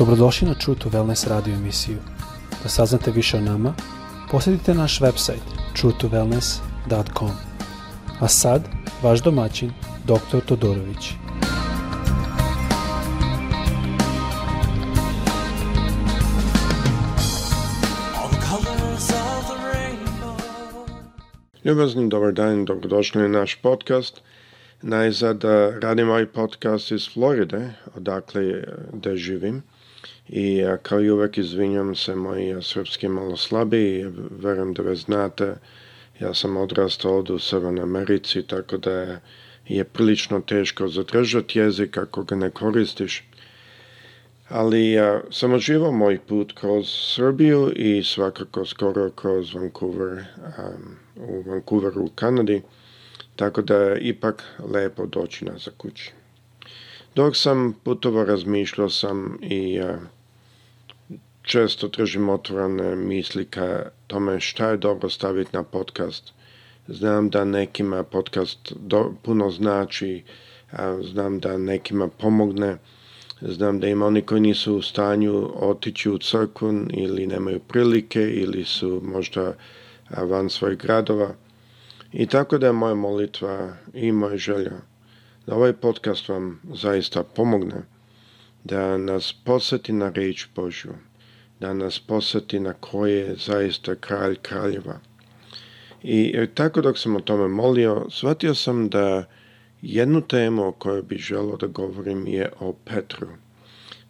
Dobrodošli na True to Wellness radio emisiju. Da saznate više o nama, posjetite naš website truetowellness.com. A sad, vaš domaćin, dr. Todorović. Ljubazni dobar dan, dobrodošli na naš podcast. Najzad eh, radim ovaj podcast iz Floride, odakle eh, gde živim. I ja kao i uvek izvinjam se, moj srpski malo slabiji, verujem da već znate, ja sam odrastao ovde u Severnoj Americi, tako da je, je prilično teško zadržati jezik ako ga ne koristiš. Ali ja sam oživao moj put kroz Srbiju i svakako skoro kroz Vancouver, um, u Vancouveru u Kanadi, tako da je ipak lepo doći nazad kući. Dok sam putovao razmišljao sam i e, često tržim otvorene misli ka tome šta je dobro staviti na podcast. Znam da nekima podcast do, puno znači, a, znam da nekima pomogne, znam da ima oni koji nisu u stanju otići u crkvu ili nemaju prilike ili su možda van svojih gradova. I tako da je moja molitva i moja želja da ovaj podcast vam zaista pomogne, da nas posjeti na reč Božju, da nas posjeti na koje je zaista kralj kraljeva. I e, tako dok sam o tome molio, shvatio sam da jednu temu o kojoj bi želio da govorim je o Petru.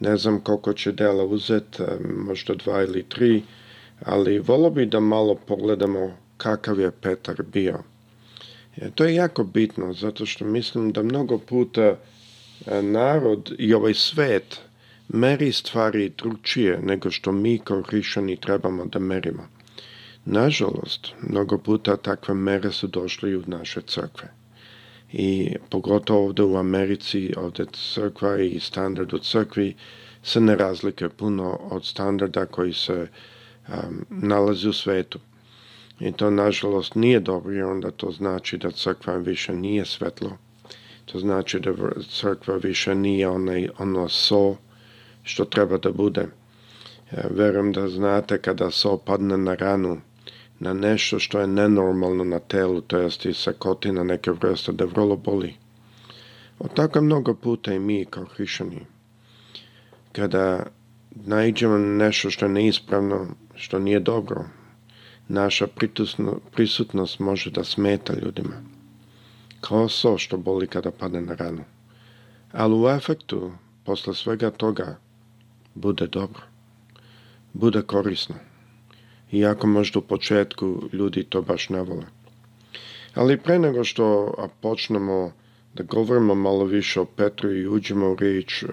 Ne znam koliko će dela uzeti, e, možda dva ili tri, ali volo bi da malo pogledamo kakav je Petar bio. E, to je jako bitno, zato što mislim da mnogo puta e, narod i ovaj svet meri stvari drugčije nego što mi kao hrišćani trebamo da merimo. Nažalost, mnogo puta takve mere su došle i u naše crkve. I pogotovo ovde u Americi, ovde crkva i standard u crkvi se ne razlike puno od standarda koji se um, nalazi u svetu i to nažalost nije dobro jer onda to znači da crkva više nije svetlo. To znači da crkva više nije onaj, ono so što treba da bude. E, verujem da znate kada so padne na ranu, na nešto što je nenormalno na telu, to jest i sakotina neke vrste da vrlo boli. Od tako mnogo puta i mi kao hrišćani, kada najđemo nešto što je neispravno, što nije dobro, Naša prisutnost može da smeta ljudima. Kao so što boli kada padne na ranu. Ali u efektu, posle svega toga, bude dobro. Bude korisno. Iako možda u početku ljudi to baš ne vole. Ali pre nego što počnemo da govorimo malo više o Petru i uđemo u riječ e,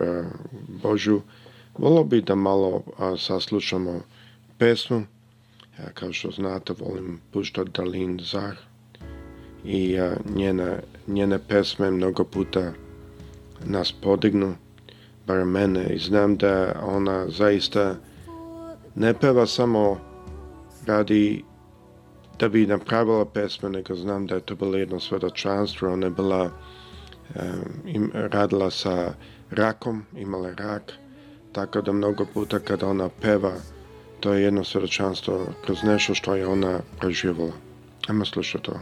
Božju, volio bi da malo saslušamo pesmu Ja, kao što znate, volim pušta Dalin Zah i a, njena, njene pesme mnogo puta nas podignu, bar mene, i znam da ona zaista ne peva samo radi da bi napravila pesme, nego znam da je to bilo jedno svedočanstvo. Ona je bila, um, radila sa rakom, imala rak, tako da mnogo puta kada ona peva, To je jedno svedočanstvo kroz nešto što je ona proživjela. Ajmo slušati to.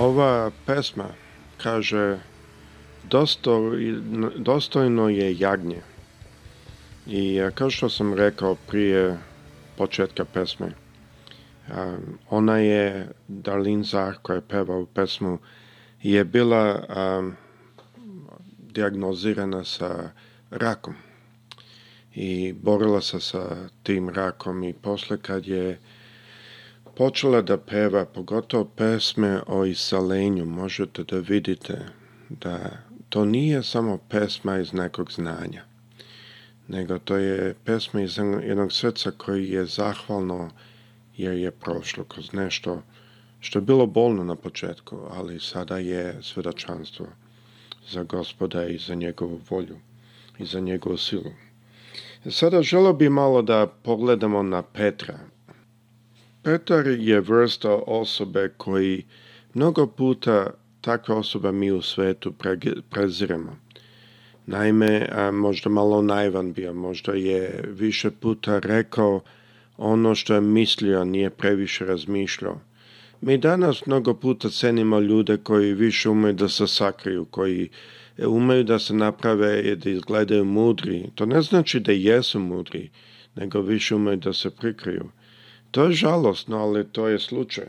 Ova pesma kaže dostojno je jagnje. I e, kao što sam rekao prije početka pesme, e, ona je Darlene Zar koja je peva u pesmu je bila e, diagnozirana sa rakom i borila se sa tim rakom i posle kad je počela da peva, pogotovo pesme o isalenju, možete da vidite da to nije samo pesma iz nekog znanja, nego to je pesma iz jednog srca koji je zahvalno jer je prošlo kroz nešto što je bilo bolno na početku, ali sada je svedočanstvo za gospoda i za njegovu volju i za njegovu silu. Sada želo bi malo da pogledamo na Petra, Petar je vrsta osobe koji mnogo puta takve osoba mi u svetu preziremo. Naime, a možda malo naivan bio, možda je više puta rekao ono što je mislio, nije previše razmišljao. Mi danas mnogo puta cenimo ljude koji više umeju da se sakriju, koji e, umeju da se naprave i da izgledaju mudri. To ne znači da jesu mudri, nego više umeju da se prikriju. To je žalosno, ali to je slučaj.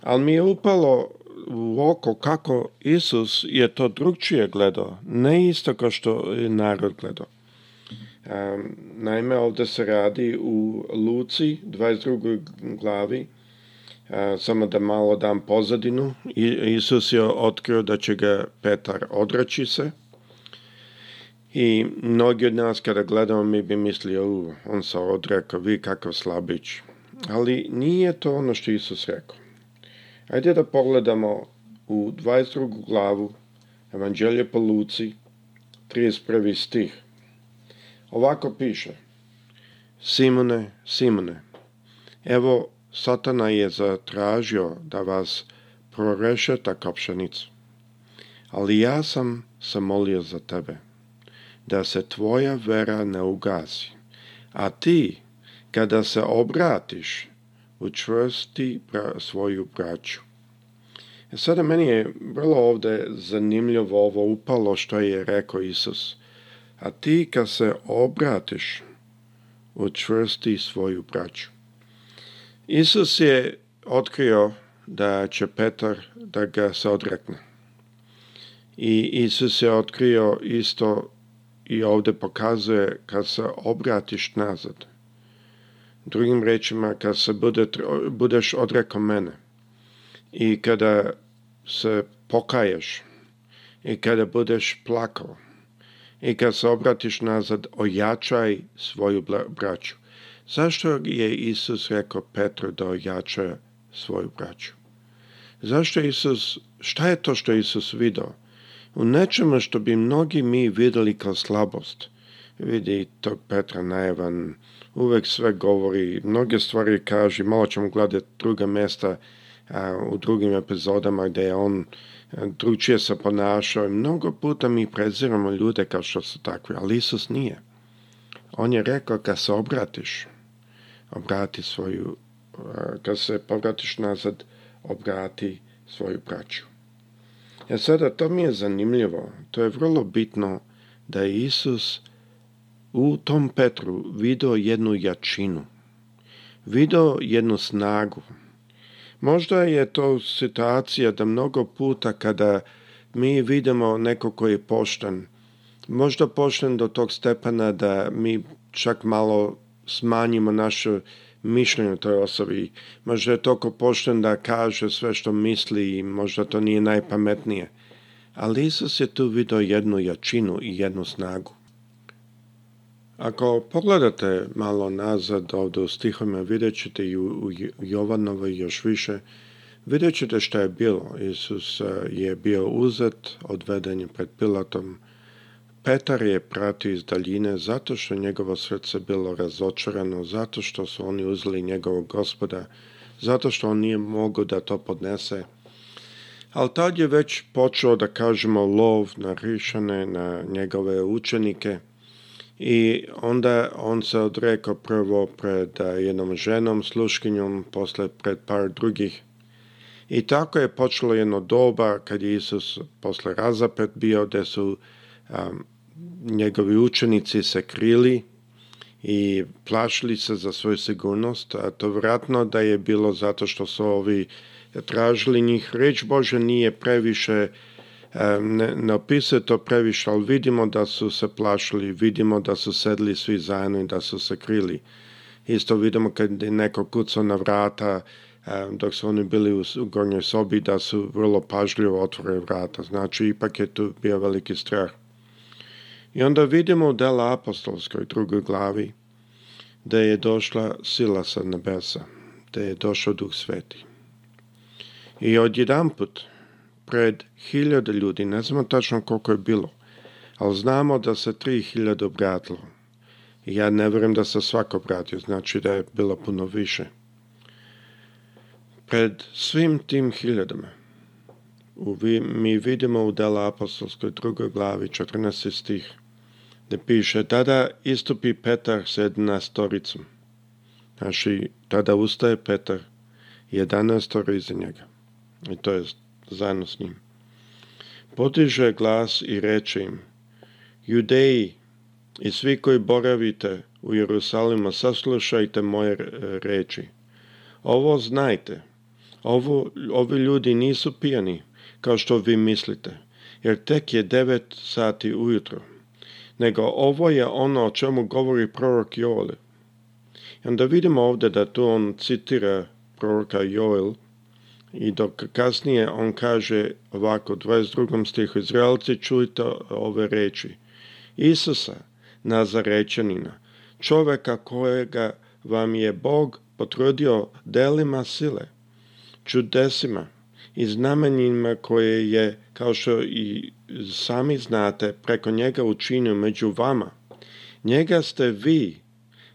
Ali mi je upalo u oko kako Isus je to drugčije gledao, ne isto kao što je narod gledao. Um, naime, ovdje se radi u Luci, 22. glavi, uh, samo da malo dam pozadinu. I, Isus je otkrio da će ga Petar odreći se. I mnogi od nas kada gledamo mi bi mislio, u, on se odrekao, vi kakav slabić, Ali nije to ono što Isus rekao. Ajde da pogledamo u 22. glavu Evanđelje po Luci, 31. stih. Ovako piše. Simone, Simone, evo Satana je zatražio da vas prorešeta ka pšenicu. Ali ja sam se molio za tebe, da se tvoja vera ne ugasi, a ti Kada se obratiš, učvrsti pra, svoju braću. E, sada meni je vrlo ovde zanimljivo ovo upalo što je rekao Isus. A ti kad se obratiš, učvrsti svoju braću. Isus je otkrio da će Petar da ga se odrekne. I Isus je otkrio isto i ovde pokazuje kad se obratiš nazad, Drugim rečima, kad se bude, budeš odrekao mene i kada se pokaješ i kada budeš plakao i kada se obratiš nazad, ojačaj svoju braću. Zašto je Isus rekao Petru da ojača svoju braću? Zašto Isus, šta je to što Isus video? U nečemu što bi mnogi mi videli kao slabost – vidi tog Petra najevan, uvek sve govori, mnoge stvari kaže, malo ćemo gledati druga mesta a, u drugim epizodama gde je on drugčije se ponašao i mnogo puta mi preziramo ljude kao što su takvi, ali Isus nije. On je rekao kad se obratiš, obrati svoju, kad se povratiš nazad, obrati svoju braću. E sada, to mi je zanimljivo, to je vrlo bitno da je Isus u tom Petru video jednu jačinu, video jednu snagu. Možda je to situacija da mnogo puta kada mi vidimo neko koji je pošten, možda pošten do tog stepena da mi čak malo smanjimo našu mišljenje o toj osobi. Možda je toliko pošten da kaže sve što misli i možda to nije najpametnije. Ali Isus je tu vidio jednu jačinu i jednu snagu. Ako pogledate malo nazad ovde u stihovima, vidjet ćete i u Jovanovoj još više, vidjet ćete šta je bilo. Isus e, je bio uzet, odveden je pred Pilatom. Petar je pratio iz daljine zato što njegovo srce bilo razočarano, zato što su oni uzeli njegovog gospoda, zato što on nije mogao da to podnese. Ali tad je već počeo da kažemo lov na Rišane, na njegove učenike – i onda on se odrekao prvo pred eh, jednom ženom, sluškinjom, posle pred par drugih. I tako je počelo jedno doba kad je Isus posle razapet bio, gde su um, njegovi učenici se krili i plašili se za svoju sigurnost, a to vratno da je bilo zato što su ovi tražili njih. Reč Bože nije previše uh, ne, ne opisuje to previše, ali vidimo da su se plašili, vidimo da su sedli svi zajedno i da su se krili. Isto vidimo kad je neko kucao na vrata, dok su oni bili u gornjoj sobi, da su vrlo pažljivo otvore vrata. Znači, ipak je tu bio veliki strah. I onda vidimo u dela apostolskoj drugoj glavi da je došla sila sa nebesa, da je došao Duh Sveti. I odjedan put, pred hiljade ljudi, ne znamo tačno koliko je bilo, ali znamo da se 3000 obratilo. ja ne verujem da se svako obratio, znači da je bilo puno više. Pred svim tim hiljadama u, mi vidimo u dela apostolskoj drugoj glavi 14. stih gdje piše tada istupi Petar s jednastoricom. Znači, tada ustaje Petar, jedanaestor iza njega. I to je zajedno s njim. Potiže glas i reče im, Judeji i svi koji boravite u Jerusalima, saslušajte moje reči. Ovo znajte, ovo, ovi ljudi nisu pijani, kao što vi mislite, jer tek je devet sati ujutro. Nego ovo je ono o čemu govori prorok Joel. I onda vidimo ovde da tu on citira proroka Joel, I dok kasnije on kaže ovako 22. stihu Izraelci čujte ove reči. Isusa, Nazarećanina, čoveka kojega vam je Bog potrudio delima sile, čudesima i znamenjima koje je, kao što i sami znate, preko njega učinio među vama. Njega ste vi,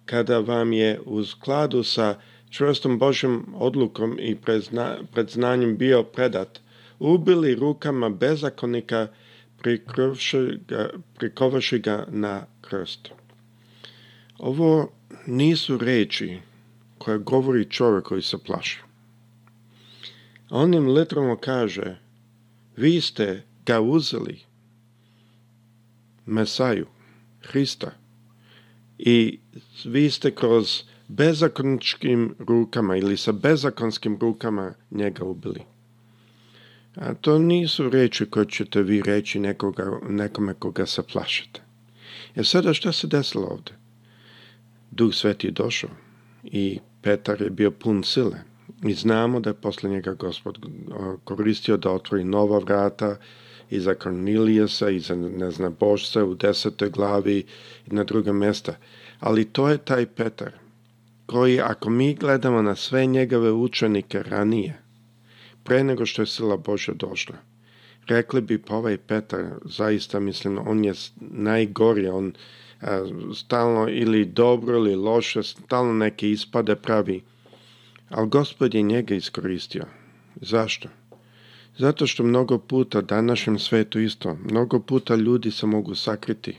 kada vam je u skladu sa čvrstom Božjom odlukom i prezna, predznanjem bio predat, ubili rukama bezakonika ga, prikovaši ga na krst. Ovo nisu reči koje govori čovjek koji se plaši. Onim letramo kaže, vi ste ga uzeli, Mesaju, Hrista, i vi ste kroz bezakoničkim rukama ili sa bezakonskim rukama njega ubili. A to nisu reči koje ćete vi reći nekoga, nekome koga se plašite. Jer sada šta se desilo ovdje? Duh Sveti je došao i Petar je bio pun sile. Mi znamo da je posle njega gospod koristio da otvori nova vrata i za Kornilijesa i za neznabožca u desetoj glavi i na druga mjesta. Ali to je taj Petar koji ako mi gledamo na sve njegove učenike ranije, pre nego što je sila Božja došla, rekli bi pa ovaj Petar, zaista mislim, on je najgori, on a, e, stalno ili dobro ili loše, stalno neke ispade pravi. Ali gospod je njega iskoristio. Zašto? Zato što mnogo puta, današnjem svetu isto, mnogo puta ljudi se mogu sakriti.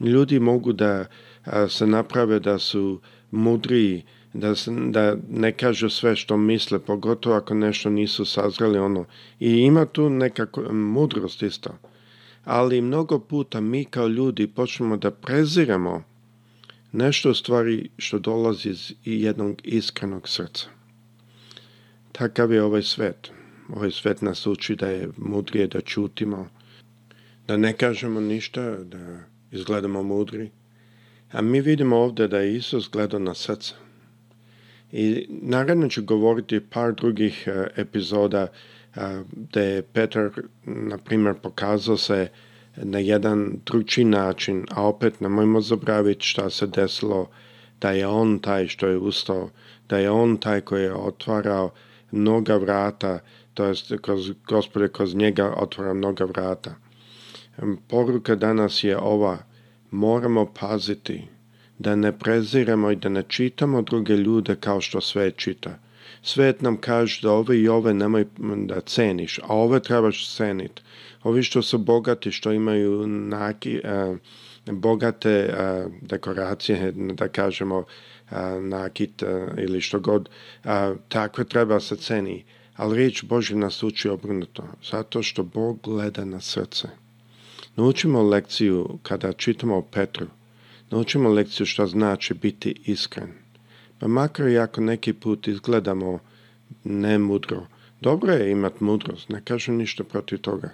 Ljudi mogu da a, e, se naprave da su mudriji, da, da ne kažu sve što misle, pogotovo ako nešto nisu sazrali ono. I ima tu neka mudrost isto. Ali mnogo puta mi kao ljudi počnemo da preziramo nešto stvari što dolazi iz jednog iskrenog srca. Takav je ovaj svet. Ovaj svet nas uči da je mudrije da čutimo, da ne kažemo ništa, da izgledamo mudri. A mi vidimo ovde da je Isus gledao na srce. I naredno ću govoriti par drugih e, epizoda da je Petar, na primjer, pokazao se na jedan drugi način, a opet nemojmo zabraviti šta se desilo, da je on taj što je ustao, da je on taj koji je otvarao mnoga vrata, to jest kroz gospode kroz njega otvara mnoga vrata. Poruka danas je ova, moramo paziti da ne preziremo i da ne čitamo druge ljude kao što svet čita. Svet nam kaže da ove i ove nemoj da ceniš, a ove trebaš ceniti. Ovi što su bogati, što imaju naki, a, bogate a, dekoracije, da kažemo, a, nakit ili što god, takve treba se ceni. Ali reč Boži nas uči obrnuto, zato što Bog gleda na srce. Naučimo lekciju kada čitamo o Petru. Naučimo lekciju što znači biti iskren. Pa makar i ako neki put izgledamo nemudro, dobro je imati mudrost, ne kažem ništa protiv toga,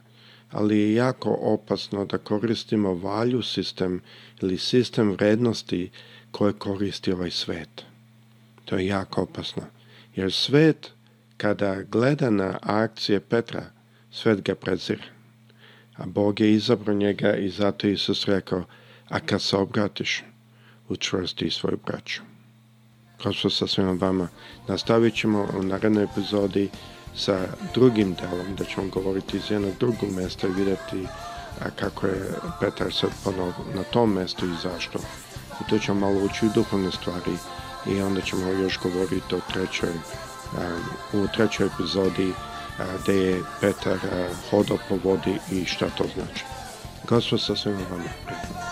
ali je jako opasno da koristimo valju sistem ili sistem vrednosti koje koristi ovaj svet. To je jako opasno, jer svet kada gleda na akcije Petra, svet ga prezira a Bog je izabrao njega i zato je Isus rekao, a kad se obratiš, učvrsti svoju braću. Gospod sa svima vama. Nastavit ćemo u narednoj epizodi sa drugim delom, da ćemo govoriti iz jednog drugog mesta i vidjeti kako je Petar sad ponovo na tom mestu i zašto. I to ćemo malo ući u duhovne stvari i onda ćemo još govoriti o trećoj, um, u trećoj epizodi gde je Petar hodao po vodi i šta to znači. Gospod sa svima vama prijedno.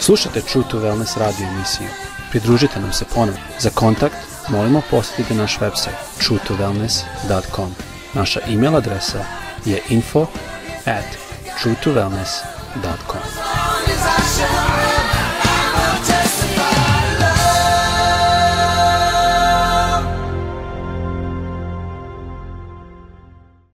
Slušate True to Wellness radio emisiju. Pridružite nam se ponovno. Za kontakt molimo posjetite naš website truetowellness.com. Naša e-mail adresa je info at truetowellness.com.